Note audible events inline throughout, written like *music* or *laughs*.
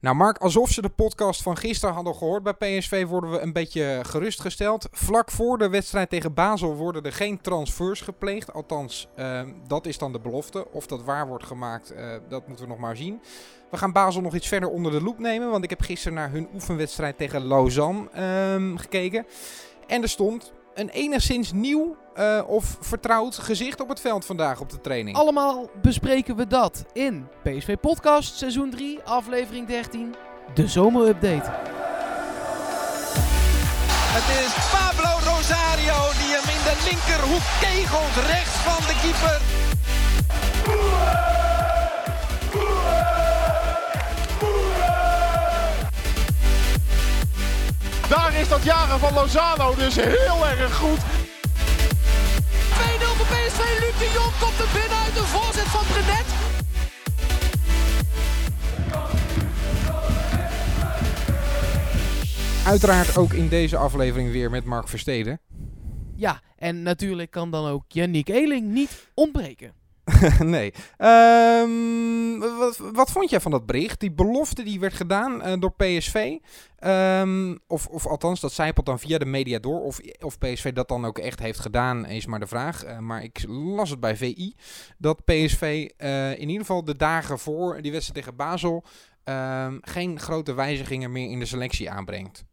Nou, Mark, alsof ze de podcast van gisteren hadden gehoord bij PSV, worden we een beetje gerustgesteld. Vlak voor de wedstrijd tegen Basel worden er geen transfers gepleegd. Althans, uh, dat is dan de belofte. Of dat waar wordt gemaakt, uh, dat moeten we nog maar zien. We gaan Basel nog iets verder onder de loep nemen, want ik heb gisteren naar hun oefenwedstrijd tegen Lausanne uh, gekeken. En er stond een enigszins nieuw uh, of vertrouwd gezicht op het veld vandaag op de training. Allemaal bespreken we dat in PSV Podcast seizoen 3, aflevering 13, de zomerupdate. Het is Pablo Rosario die hem in de linkerhoek kegelt rechts van de keeper. Daar is dat jagen van Lozano dus heel erg goed. 2-0 voor PSV. Luc de Jong komt er binnen uit de voorzet van Brenet. Uiteraard ook in deze aflevering weer met Mark Versteden. Ja, en natuurlijk kan dan ook Yannick Eeling niet ontbreken. *laughs* nee. Um, wat, wat, vond jij van dat bericht? Die belofte die werd gedaan uh, door PSV. Um, of, of althans, dat zijpelt dan via de media door. Of, of PSV dat dan ook echt heeft gedaan, is maar de vraag. Uh, maar ik las het bij VI. Dat PSV uh, in ieder geval de dagen voor die wedstrijd tegen Basel... Um, geen grote wijzigingen meer in de selectie aanbrengt.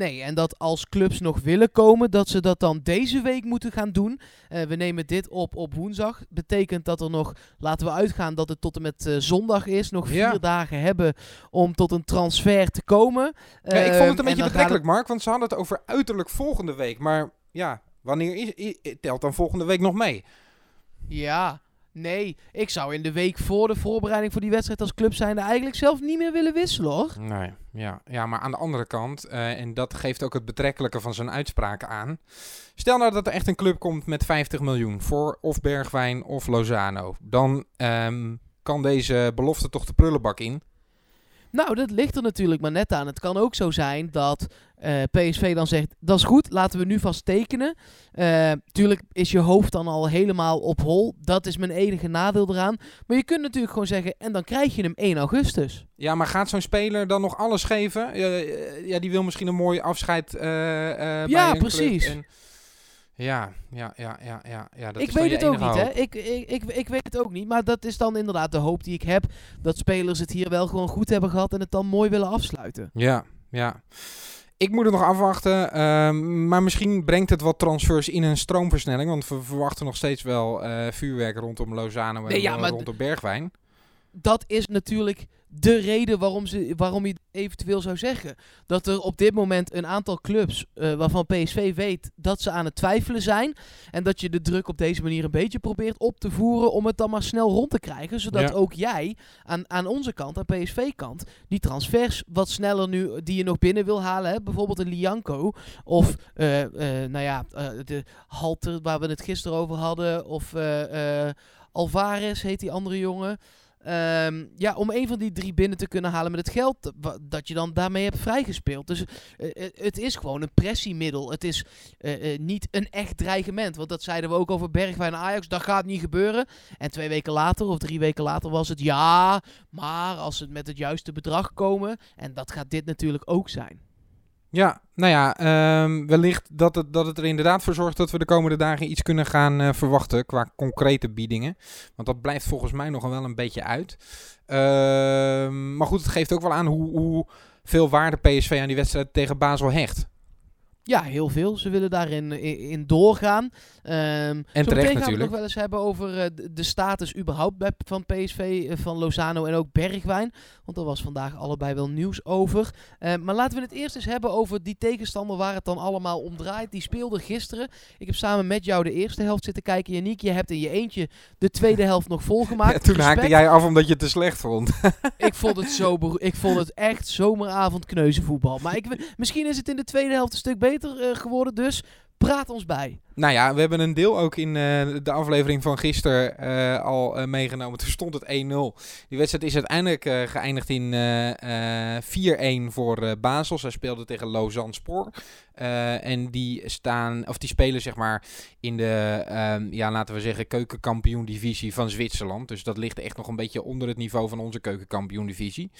Nee, en dat als clubs nog willen komen, dat ze dat dan deze week moeten gaan doen. Uh, we nemen dit op op woensdag. Betekent dat er nog, laten we uitgaan dat het tot en met uh, zondag is, nog vier ja. dagen hebben om tot een transfer te komen. Ja, ik vond het een uh, beetje betrekkelijk. Mark, want ze hadden het over uiterlijk volgende week. Maar ja, wanneer is, is, telt dan volgende week nog mee? Ja, Nee, ik zou in de week voor de voorbereiding voor die wedstrijd als club zijnde eigenlijk zelf niet meer willen wisselen hoor. Nee, ja, ja maar aan de andere kant, uh, en dat geeft ook het betrekkelijke van zijn uitspraken aan. Stel nou dat er echt een club komt met 50 miljoen voor of Bergwijn of Lozano. Dan um, kan deze belofte toch de prullenbak in. Nou, dat ligt er natuurlijk maar net aan. Het kan ook zo zijn dat uh, PSV dan zegt, dat is goed, laten we nu vast tekenen. Uh, tuurlijk is je hoofd dan al helemaal op hol. Dat is mijn enige nadeel eraan. Maar je kunt natuurlijk gewoon zeggen, en dan krijg je hem 1 augustus. Ja, maar gaat zo'n speler dan nog alles geven? Uh, ja, die wil misschien een mooi afscheid bij Ja, precies. En... Ja, ja, ja, ja, ja, ja. Dat ik is weet het ook niet, hoop. hè? Ik, ik, ik, ik weet het ook niet. Maar dat is dan inderdaad de hoop die ik heb. Dat spelers het hier wel gewoon goed hebben gehad en het dan mooi willen afsluiten. Ja, ja. Ik moet het nog afwachten. Um, maar misschien brengt het wat transfers in een stroomversnelling. Want we verwachten nog steeds wel uh, vuurwerk rondom Lozano en Nee, ja, maar rondom Bergwijn. Dat is natuurlijk de reden waarom, ze, waarom je eventueel zou zeggen. Dat er op dit moment een aantal clubs uh, waarvan PSV weet dat ze aan het twijfelen zijn. En dat je de druk op deze manier een beetje probeert op te voeren om het dan maar snel rond te krijgen. Zodat Ja. ook jij aan, aan onze kant, aan PSV-kant, die transfers wat sneller nu die je nog binnen wil halen. Hè? Bijvoorbeeld een Lianco of uh, uh, nou ja, de Halter waar we het gisteren over hadden. Of Alvarez heet die andere jongen. Um, ja, om een van die drie binnen te kunnen halen met het geld dat je dan daarmee hebt vrijgespeeld. Dus uh, uh, het is gewoon een pressiemiddel. Het is uh, niet een echt dreigement. Want dat zeiden we ook over Bergwijn en Ajax. Dat gaat niet gebeuren. En twee weken later of drie weken later was het ja. Maar als ze met het juiste bedrag komen. En dat gaat dit natuurlijk ook zijn. Ja, nou ja, um, wellicht dat het, dat het er inderdaad voor zorgt dat we de komende dagen iets kunnen gaan uh, verwachten qua concrete biedingen. Want dat blijft volgens mij nog wel een beetje uit. Uh, maar goed, het geeft ook wel aan hoe, hoe veel waarde PSV aan die wedstrijd tegen Basel hecht. Ja, heel veel. Ze willen daarin in, in doorgaan. Um, en terecht gaan we natuurlijk. nog wel eens hebben over uh, de, status überhaupt van PSV, uh, van Lozano en ook Bergwijn. Want er was vandaag allebei wel nieuws over. Uh, maar laten we het eerst eens hebben over die tegenstander waar het dan allemaal om draait. Die speelde gisteren. Ik heb samen met jou de eerste helft zitten kijken. Janiek, je hebt in je eentje de tweede helft nog volgemaakt. *laughs* Ja, toen Respect. haakte jij af omdat je het te slecht vond. *laughs* ik vond het zo, ik vond het echt zomeravond kneuzenvoetbal. Maar ik, misschien is het in de tweede helft een stuk beter eh, geworden. Dus praat ons bij. Nou ja, we hebben een deel ook in eh, de aflevering van gisteren eh, al eh, meegenomen. Toen stond het 1-0. Die wedstrijd is uiteindelijk geëindigd in eh, eh, 4-1 voor Basel. Zij speelden tegen Lausanne Spoor. En die staan, of die spelen zeg maar in de, ehm, ja, laten we zeggen, keukenkampioen-divisie van Zwitserland. Dus dat ligt echt nog een beetje onder het niveau van onze keukenkampioen-divisie.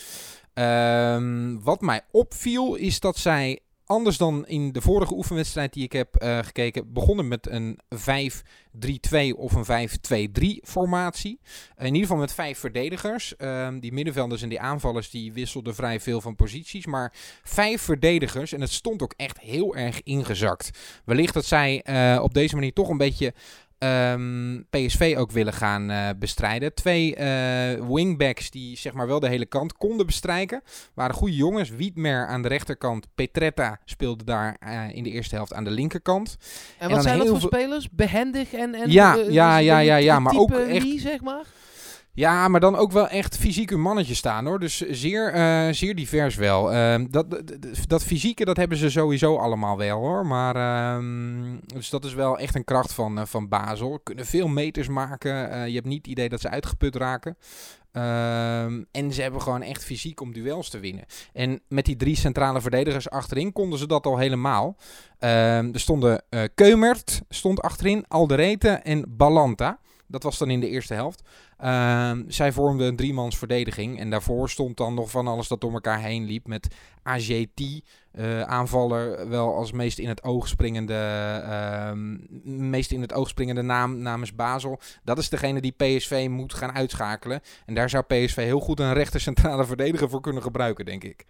Ehm, wat mij opviel is dat zij anders dan in de vorige oefenwedstrijd die ik heb eh, gekeken, begonnen met een 5-3-2 of een 5-2-3 formatie. in ieder geval met vijf verdedigers. Ehm, die middenvelders en die aanvallers die wisselden vrij veel van posities. Maar vijf verdedigers en het stond ook echt heel erg ingezakt. Wellicht dat zij eh, op deze manier toch een beetje ehm, PSV ook willen gaan eh, bestrijden. Twee eh, wingbacks die zeg maar wel de hele kant konden bestrijken. Waren goede jongens. Wiedmer aan de rechterkant. Petretta speelde daar eh, in de eerste helft aan de linkerkant. En wat zijn dat voor spelers? Behendig en... en Ja, ja, ja, ja, ja, maar ook echt- Lee, zeg maar? Ja, maar dan ook wel echt fysiek een mannetje staan hoor. Dus zeer, eh, zeer divers wel. Ehm, dat, dat, fysieke, dat hebben ze sowieso allemaal wel hoor. Maar ehm, dus dat is wel echt een kracht van, eh, van Basel. Kunnen veel meters maken. Eh, je hebt niet het idee dat ze uitgeput raken. Ehm, en ze hebben gewoon echt fysiek om duels te winnen. En met die drie centrale verdedigers achterin konden ze dat al helemaal. Er stonden Keumert stond achterin, Alderete en Balanta. Dat was dan in de eerste helft. Ehm, zij vormden een driemans verdediging. En daarvoor stond dan nog van alles dat door elkaar heen liep. Met AGT, eh, aanvaller, wel als meest in het oog springende, ehm, meest in het oog springende naam namens Basel. Dat is degene die PSV moet gaan uitschakelen. En daar zou PSV heel goed een rechter centrale verdediger voor kunnen gebruiken, denk ik.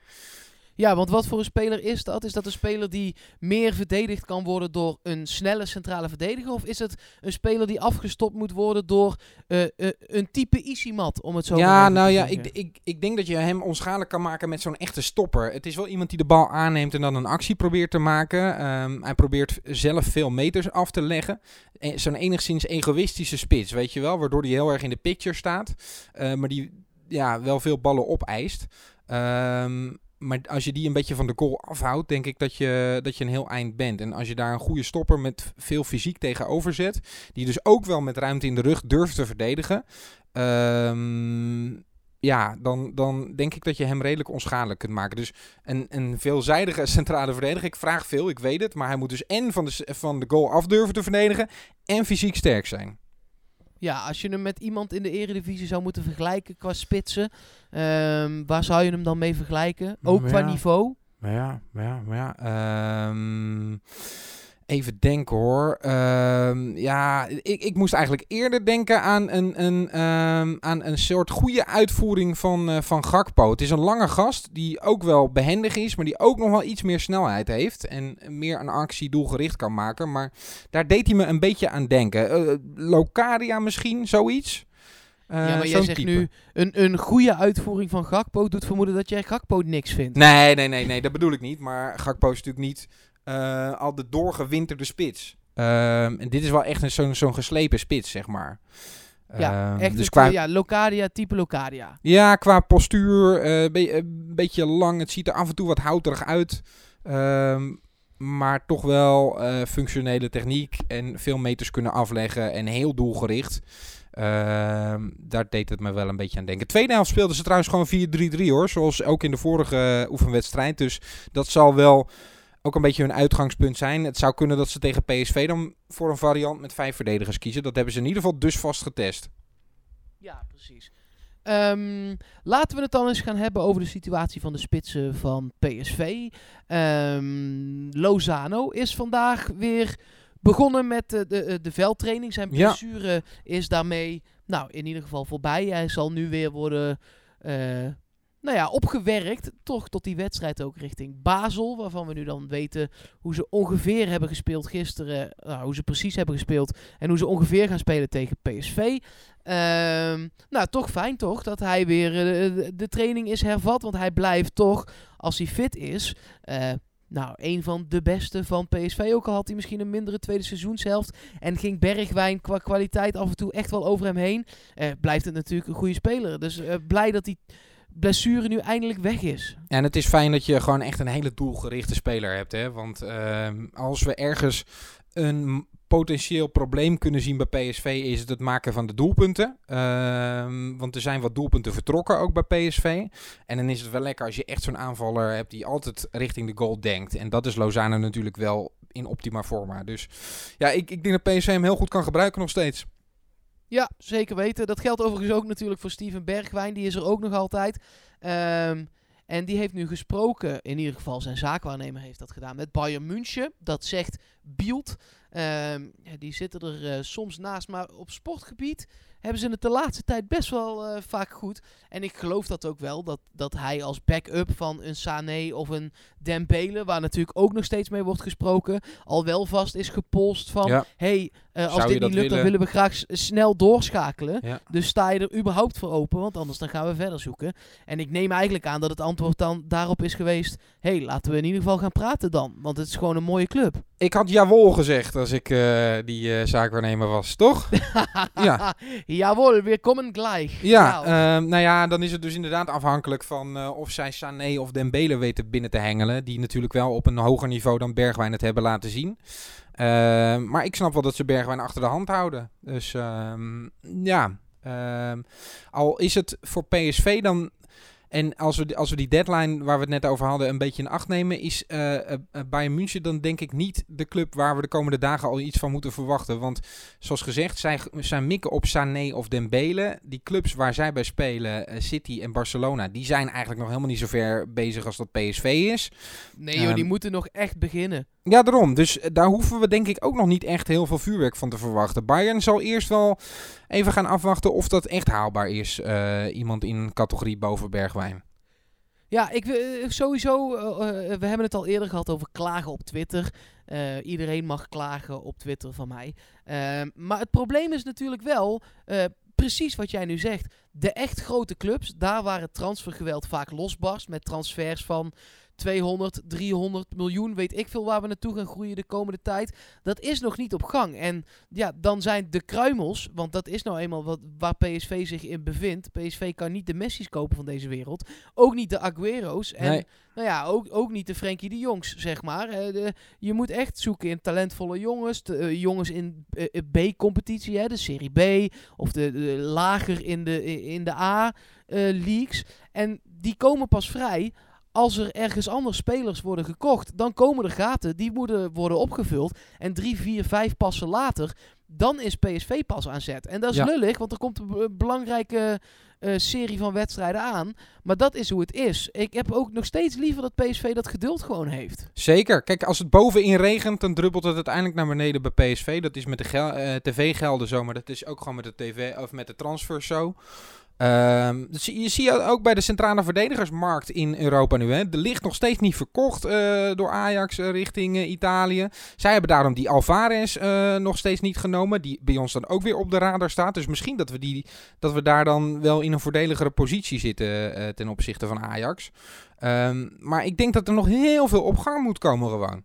Ja, want wat voor een speler is dat? Is dat een speler die meer verdedigd kan worden door een snelle centrale verdediger? Of is het een speler die afgestopt moet worden door eh, eh, een type Isimat, om het zo Ja, nou te ja, zeggen? ik, ik, ik denk dat je hem onschadelijk kan maken met zo'n echte stopper. Het is wel iemand die de bal aanneemt en dan een actie probeert te maken. Ehm, hij probeert zelf veel meters af te leggen. E- Zo'n enigszins egoïstische spits, weet je wel. Waardoor hij heel erg in de picture staat. Eh, maar die ja, wel veel ballen opeist. Ehm maar als je die een beetje van de goal afhoudt, denk ik dat je, dat je een heel eind bent. En als je daar een goede stopper met veel fysiek tegenover zet, die dus ook wel met ruimte in de rug durft te verdedigen, ehm, ja, dan, dan denk ik dat je hem redelijk onschadelijk kunt maken. Dus een, een veelzijdige *laughs* centrale verdediger. Ik vraag veel, ik weet het. Maar hij moet dus en van de, van de goal af durven te verdedigen en fysiek sterk zijn. Ja, als je hem met iemand in de eredivisie zou moeten vergelijken qua spitsen, ehm, waar zou je hem dan mee vergelijken? Ook qua Ja. niveau? Maar ja, maar ja, maar ja. ehm, even denken hoor. Ehm, ja, ik, ik moest eigenlijk eerder denken aan een, een, ehm, aan een soort goede uitvoering van, eh, van Gakpo. Het is een lange gast die ook wel behendig is, maar die ook nog wel iets meer snelheid heeft. En meer een actie doelgericht kan maken. Maar daar deed hij me een beetje aan denken. Eh, Locadia misschien, zoiets. Eh, ja, maar jij zegt type. nu, een, een goede uitvoering van Gakpo doet vermoeden dat jij Gakpo niks vindt. Nee, nee, nee, nee, dat bedoel ik niet. Maar Gakpo is natuurlijk niet eh, al de doorgewinterde spits. Ehm, en dit is wel echt een, zo'n, zo'n geslepen spits, zeg maar. Ja, Ehm, echt dus het, qua, eh, ja, Locadia, type Locadia. ja, qua postuur, eh, be- een beetje lang. Het ziet er af en toe wat houterig uit. Ehm, maar toch wel eh, functionele techniek en veel meters kunnen afleggen en heel doelgericht. Ehm, daar deed het me wel een beetje aan denken. Tweede helft speelden ze trouwens gewoon 4-3-3 hoor. Zoals ook in de vorige eh, oefenwedstrijd. Dus dat zal wel ook een beetje hun uitgangspunt zijn. Het zou kunnen dat ze tegen PSV dan voor een variant met vijf verdedigers kiezen. Dat hebben ze in ieder geval dus vast getest. Ja, precies. Ehm, laten we het dan eens gaan hebben over de situatie van de spitsen van PSV. Ehm, Lozano is vandaag weer begonnen met de, de, de veldtraining. Zijn Ja. blessure is daarmee, nou, in ieder geval voorbij. Hij zal nu weer worden, eh, nou ja, opgewerkt. Toch tot die wedstrijd ook richting Basel. Waarvan we nu dan weten hoe ze ongeveer hebben gespeeld gisteren. nou, hoe ze precies hebben gespeeld. En hoe ze ongeveer gaan spelen tegen PSV. Ehm, nou, toch fijn toch dat hij weer eh, de, training is hervat. Want hij blijft toch, als hij fit is, eh, nou, een van de beste van PSV. Ook al had hij misschien een mindere tweede seizoenshelft. En ging Bergwijn qua kwaliteit af en toe echt wel over hem heen. eh, blijft het natuurlijk een goede speler. Dus blij dat hij blessure nu eindelijk weg is. En het is fijn dat je gewoon echt een hele doelgerichte speler hebt. Hè? Want ehm, als we ergens een potentieel probleem kunnen zien bij PSV is het het maken van de doelpunten. Ehm, want er zijn wat doelpunten vertrokken ook bij PSV. En dan is het wel lekker als je echt zo'n aanvaller hebt die altijd richting de goal denkt. En dat is Lozano natuurlijk wel in optima forma. Dus ja, ik, ik denk dat PSV hem heel goed kan gebruiken nog steeds. Ja, zeker weten. Dat geldt overigens ook natuurlijk voor Steven Bergwijn. Die is er ook nog altijd. Ehm, en die heeft nu gesproken, in ieder geval zijn zaakwaarnemer heeft dat gedaan, met Bayern München. Dat zegt Bielt. Ehm, die zitten er eh, soms naast, maar op sportgebied hebben ze het de laatste tijd best wel eh, vaak goed. En ik geloof dat ook wel, dat, dat hij als backup van een Sané of een Dembele, waar natuurlijk ook nog steeds mee wordt gesproken, al wel vast is gepolst van, Ja. hey, eh, als Zou dit niet lukt, dan willen? we graag snel doorschakelen. Ja. Dus sta je er überhaupt voor open, want anders dan gaan we verder zoeken. En ik neem eigenlijk aan dat het antwoord dan daarop is geweest, hey, laten we in ieder geval gaan praten dan, want het is gewoon een mooie club. Ik had jawel gezegd als ik eh, die eh, zaakwaarnemer was, toch? *laughs* Ja. Jawohl, we komen gleich. Ja, Nou, ehm, nou ja, dan is het dus inderdaad afhankelijk van eh, of zij Sané of Dembele weten binnen te hengelen. Die natuurlijk wel op een hoger niveau dan Bergwijn het hebben laten zien. Ehm, maar ik snap wel dat ze Bergwijn achter de hand houden. Dus ehm, ja, al is het voor PSV dan... En als we, als we die deadline waar we het net over hadden een beetje in acht nemen, is eh, eh, Bayern München dan denk ik niet de club waar we de komende dagen al iets van moeten verwachten. Want zoals gezegd, zij, zij mikken op Sané of Dembele. Die clubs waar zij bij spelen, City en Barcelona, die zijn eigenlijk nog helemaal niet zo ver bezig als dat PSV is. nee joh, die ehm, moeten nog echt beginnen. Ja, daarom. Dus daar hoeven we denk ik ook nog niet echt heel veel vuurwerk van te verwachten. Bayern zal eerst wel even gaan afwachten of dat echt haalbaar is. iemand in categorie boven Ja, ik, eh, sowieso, eh, eh, we hebben het al eerder gehad over klagen op Twitter. Iedereen mag klagen op Twitter van mij. Maar het probleem is natuurlijk wel, precies wat jij nu zegt. De echt grote clubs, daar waar het transfergeweld vaak losbarst met transfers van 200, 300 miljoen, weet ik veel waar we naartoe gaan groeien de komende tijd. Dat is nog niet op gang. En ja, dan zijn de kruimels, want dat is nou eenmaal wat, waar PSV zich in bevindt. PSV kan niet de Messi's kopen van deze wereld. Ook niet de Aguero's. En Nee. nou ja, ook, ook niet de Frenkie de Jongs, zeg maar. De- je moet echt zoeken in talentvolle jongens. de, eh, jongens in eh, eh, B-competitie, hè, de Serie B. Of de, de lager in de, in de A-leagues. en die komen pas vrij als er ergens anders spelers worden gekocht. Dan komen er gaten, die moeten worden opgevuld. En drie, vier, vijf passen later, dan is PSV pas aan zet. En dat is Ja. lullig, want er komt een be- belangrijke eh, serie van wedstrijden aan. Maar dat is hoe het is. Ik heb ook nog steeds liever dat PSV dat geduld gewoon heeft. Zeker. Kijk, als het bovenin regent, dan druppelt het uiteindelijk naar beneden bij PSV. Dat is met de eh, tv-gelden zo, maar dat is ook gewoon met de tv of met de transfers zo. Ehm, dus je ziet ook bij de centrale verdedigersmarkt in Europa nu. Hè. Er ligt nog steeds niet verkocht eh, door Ajax eh, richting eh, Italië. Zij hebben daarom die Alvarez nog steeds niet genomen. Die bij ons dan ook weer op de radar staat. Dus misschien dat we, die, dat we daar dan wel in een voordeligere positie zitten ten opzichte van Ajax. Ehm, maar ik denk dat er nog heel veel op gang moet komen gewoon.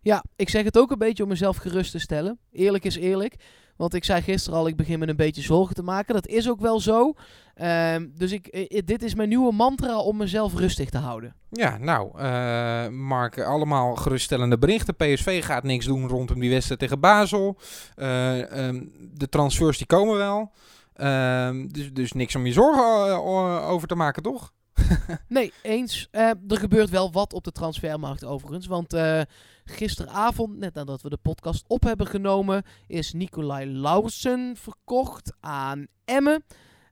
Ja, ik zeg het ook een beetje om mezelf gerust te stellen. Eerlijk is eerlijk. Want ik zei gisteren al, ik begin me een beetje zorgen te maken. Dat is ook wel zo. Ehm, dus ik, dit is mijn nieuwe mantra om mezelf rustig te houden. Ja, nou, eh, Mark, allemaal geruststellende berichten. PSV gaat niks doen rondom die wedstrijd tegen Basel. Eh, ehm, de transfers die komen wel. Ehm, dus, dus niks om je zorgen eh, over te maken, toch? *laughs* Nee, eens. Eh, er gebeurt wel wat op de transfermarkt overigens. Want eh, gisteravond, net nadat we de podcast op hebben genomen, is Nicolai Lausen verkocht aan Emmen.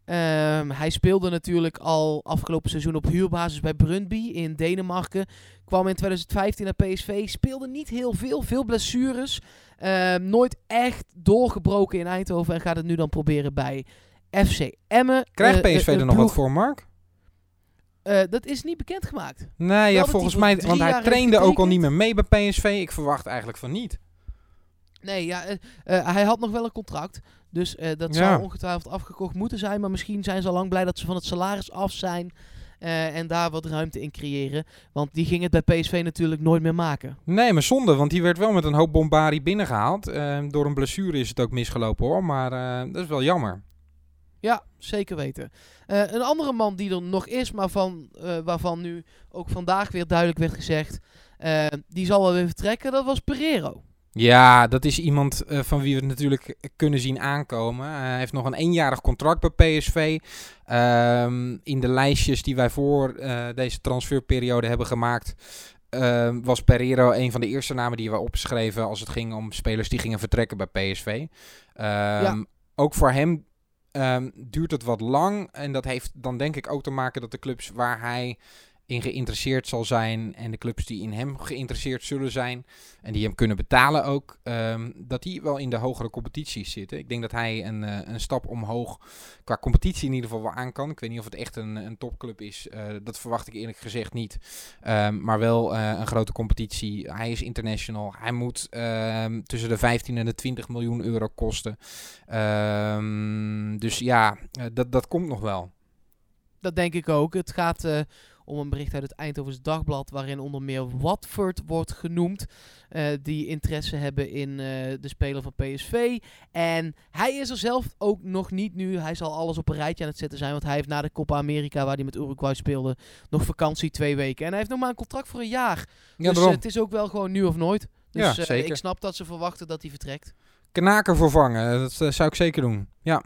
Ehm, hij speelde natuurlijk al afgelopen seizoen op huurbasis bij Brøndby in Denemarken. Kwam in 2015 naar PSV. Speelde niet heel veel, veel blessures. Ehm, nooit echt doorgebroken in Eindhoven. En gaat het nu dan proberen bij FC Emmen. Krijgt Eh, PSV er nog wat voor, Mark? Eh, dat is niet bekendgemaakt. Nee, ja, volgens mij, want hij trainde ook al niet meer mee bij PSV. Ik verwacht eigenlijk van niet. Nee, ja, eh, eh, hij had nog wel een contract. Dus dat Ja. zou ongetwijfeld afgekocht moeten zijn. Maar misschien zijn ze al lang blij dat ze van het salaris af zijn. en daar wat ruimte in creëren. Want die ging het bij PSV natuurlijk nooit meer maken. Nee, maar zonde, want die werd wel met een hoop bombari binnengehaald. Eh, door een blessure is het ook misgelopen hoor, maar dat is wel jammer. Ja, zeker weten. Eh, een andere man die er nog is, maar van, eh, waarvan nu ook vandaag weer duidelijk werd gezegd, eh, die zal wel weer vertrekken, dat was Pereiro. Ja, dat is iemand van wie we het natuurlijk kunnen zien aankomen. Hij heeft nog een eenjarig contract bij PSV. Ehm, in de lijstjes die wij voor deze transferperiode hebben gemaakt, ehm, was Pereiro een van de eerste namen die we opschreven als het ging om spelers die gingen vertrekken bij PSV. Ehm, Ook voor hem ehm, duurt het wat lang. En dat heeft dan denk ik ook te maken dat de clubs waar hij in geïnteresseerd zal zijn en de clubs die in hem geïnteresseerd zullen zijn en die hem kunnen betalen ook, ehm, dat die wel in de hogere competities zitten. Ik denk dat hij een, eh, een stap omhoog qua competitie in ieder geval wel aan kan. Ik weet niet of het echt een, een topclub is. eh, dat verwacht ik eerlijk gezegd niet. Ehm, maar wel eh, een grote competitie. Hij is international. Hij moet ehm, tussen de 15 en de 20 miljoen euro kosten. Dus ja, dat, dat komt nog wel. Dat denk ik ook. Het gaat om een bericht uit het Eindhovens Dagblad, waarin onder meer Watford wordt genoemd, eh, die interesse hebben in eh, de speler van PSV. En hij is er zelf ook nog niet nu. Hij zal alles op een rijtje aan het zetten zijn, want hij heeft na de Copa America, waar hij met Uruguay speelde, nog vakantie twee weken. En hij heeft nog maar een contract voor een jaar. Ja, dus eh, het is ook wel gewoon nu of nooit. Dus Ja, zeker. ik snap dat ze verwachten dat hij vertrekt. Knaker vervangen, dat zou ik zeker doen. Ja.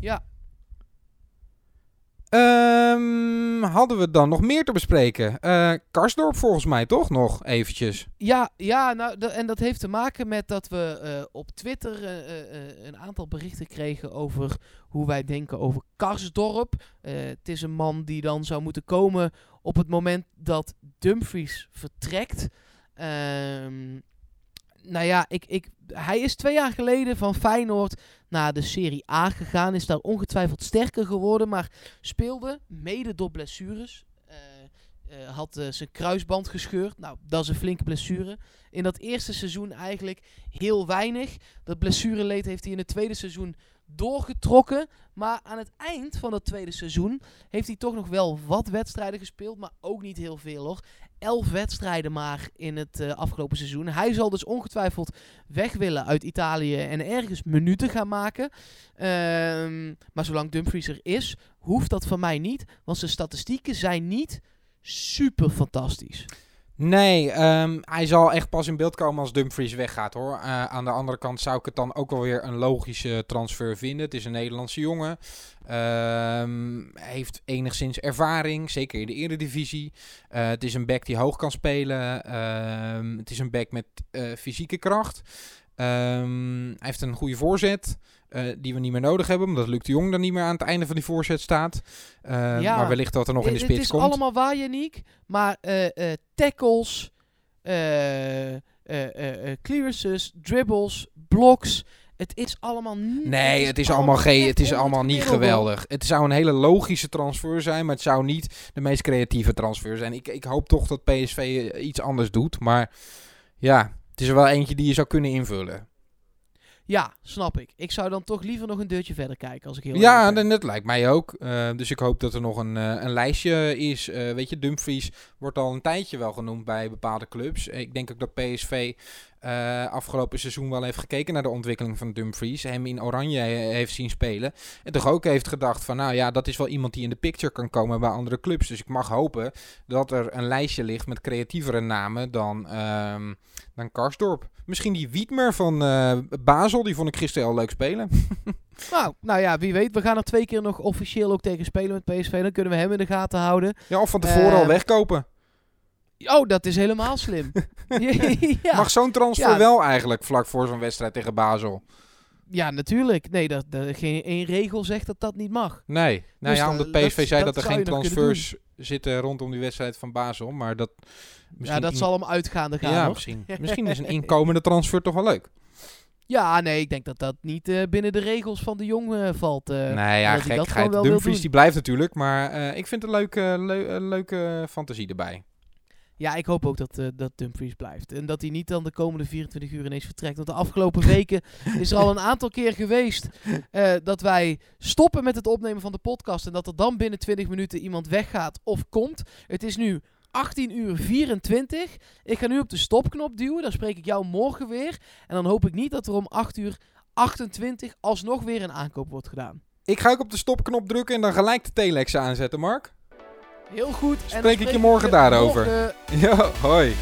Ja, Ehm, hadden we dan nog meer te bespreken? Eh Karsdorp volgens mij toch nog eventjes. Ja, ja nou, en dat heeft te maken met dat we eh, op Twitter eh, een aantal berichten kregen over hoe wij denken over Karsdorp. Het is een man die dan zou moeten komen op het moment dat Dumfries vertrekt. Ehm, nou ja, ik, ik, hij is twee jaar geleden van Feyenoord naar de Serie A gegaan. Is daar ongetwijfeld sterker geworden, maar speelde mede door blessures. Eh, had eh, zijn kruisband gescheurd. Nou, dat is een flinke blessure. In dat eerste seizoen eigenlijk heel weinig. Dat blessureleed heeft hij in het tweede seizoen doorgetrokken. Maar aan het eind van dat tweede seizoen heeft hij toch nog wel wat wedstrijden gespeeld. Maar ook niet heel veel hoor. Elf wedstrijden maar in het eh, afgelopen seizoen. Hij zal dus ongetwijfeld weg willen uit Italië en ergens minuten gaan maken. Ehm, maar zolang Dumfries er is, hoeft dat van mij niet. Want zijn statistieken zijn niet super fantastisch. Nee, ehm, hij zal echt pas in beeld komen als Dumfries weggaat hoor. Eh, aan de andere kant zou ik het dan ook wel weer een logische transfer vinden. Het is een Nederlandse jongen. Ehm, heeft enigszins ervaring, zeker in de eredivisie. Eh, het is een back die hoog kan spelen. Ehm, het is een back met eh, fysieke kracht. Hij heeft een goede voorzet. Eh, die we niet meer nodig hebben, omdat Luc de Jong dan niet meer aan het einde van die voorzet staat. Ehm, Ja. maar wellicht dat er nog in de Eh, spits Het is komt. allemaal waar, Yannick. Maar eh, eh, tackles, eh, eh, eh, eh, clearances, dribbles, blocks. Het is allemaal niet. Nee, het is allemaal, geen, het is allemaal het niet geweldig. Het zou een hele logische transfer zijn, maar het zou niet de meest creatieve transfer zijn. Ik, ik hoop toch dat PSV eh, iets anders doet, maar ja, het is er wel eentje die je zou kunnen invullen. Ja, snap ik. Ik zou dan toch liever nog een deurtje verder kijken, als ik heel Ja, dat, dat lijkt mij ook. Eh, dus ik hoop dat er nog een, eh, een lijstje is. Eh, weet je, Dumfries wordt al een tijdje wel genoemd bij bepaalde clubs. Ik denk ook dat PSV eh, afgelopen seizoen wel heeft gekeken naar de ontwikkeling van Dumfries. Hem in Oranje he- heeft zien spelen. En toch ook heeft gedacht van, nou ja, dat is wel iemand die in de picture kan komen bij andere clubs. Dus ik mag hopen dat er een lijstje ligt met creatievere namen dan, ehm dan Karsdorp. Misschien die Wiedmer van eh Basel, die vond ik gisteren al leuk spelen. *laughs* Nou, nou ja, wie weet. We gaan er twee keer nog officieel ook tegen spelen met PSV. Dan kunnen we hem in de gaten houden. Ja, of van tevoren Eh, al wegkopen. Oh, dat is helemaal slim. *laughs* ja. Mag zo'n transfer Ja. wel eigenlijk vlak voor zo'n wedstrijd tegen Basel? ja, natuurlijk. Nee, dat, dat, geen één regel zegt dat dat niet mag. Nee. Nou Dus ja, dat- omdat PSV dat- zei dat dat er geen transfers zitten rondom die wedstrijd van Basel. Maar dat... ja, dat in- zal hem uitgaande gaan. Ja, hoor. misschien. misschien is een inkomende transfer toch wel leuk. *laughs* Ja, nee, ik denk dat dat niet eh, binnen de regels van de jong eh, valt. eh. nee, ja, gekheid. Dumfries die blijft natuurlijk. Maar ik vind een leuke, leuke fantasie erbij. Ja, ik hoop ook dat, eh, dat Dumfries blijft. En dat hij niet dan de komende 24 uur ineens vertrekt. Want de afgelopen *laughs* weken is er al een aantal keer geweest eh, dat wij stoppen met het opnemen van de podcast. En dat er dan binnen 20 minuten iemand weggaat of komt. Het is nu 18 uur 24. Ik ga nu op de stopknop duwen. Dan spreek ik jou morgen weer. En dan hoop ik niet dat er om 8 uur 28 alsnog weer een aankoop wordt gedaan. Ik ga ook op de stopknop drukken en dan gelijk de telex aanzetten, Mark. Heel goed. En dan Spreek ik je morgen daarover. morgen. Ja, hoi.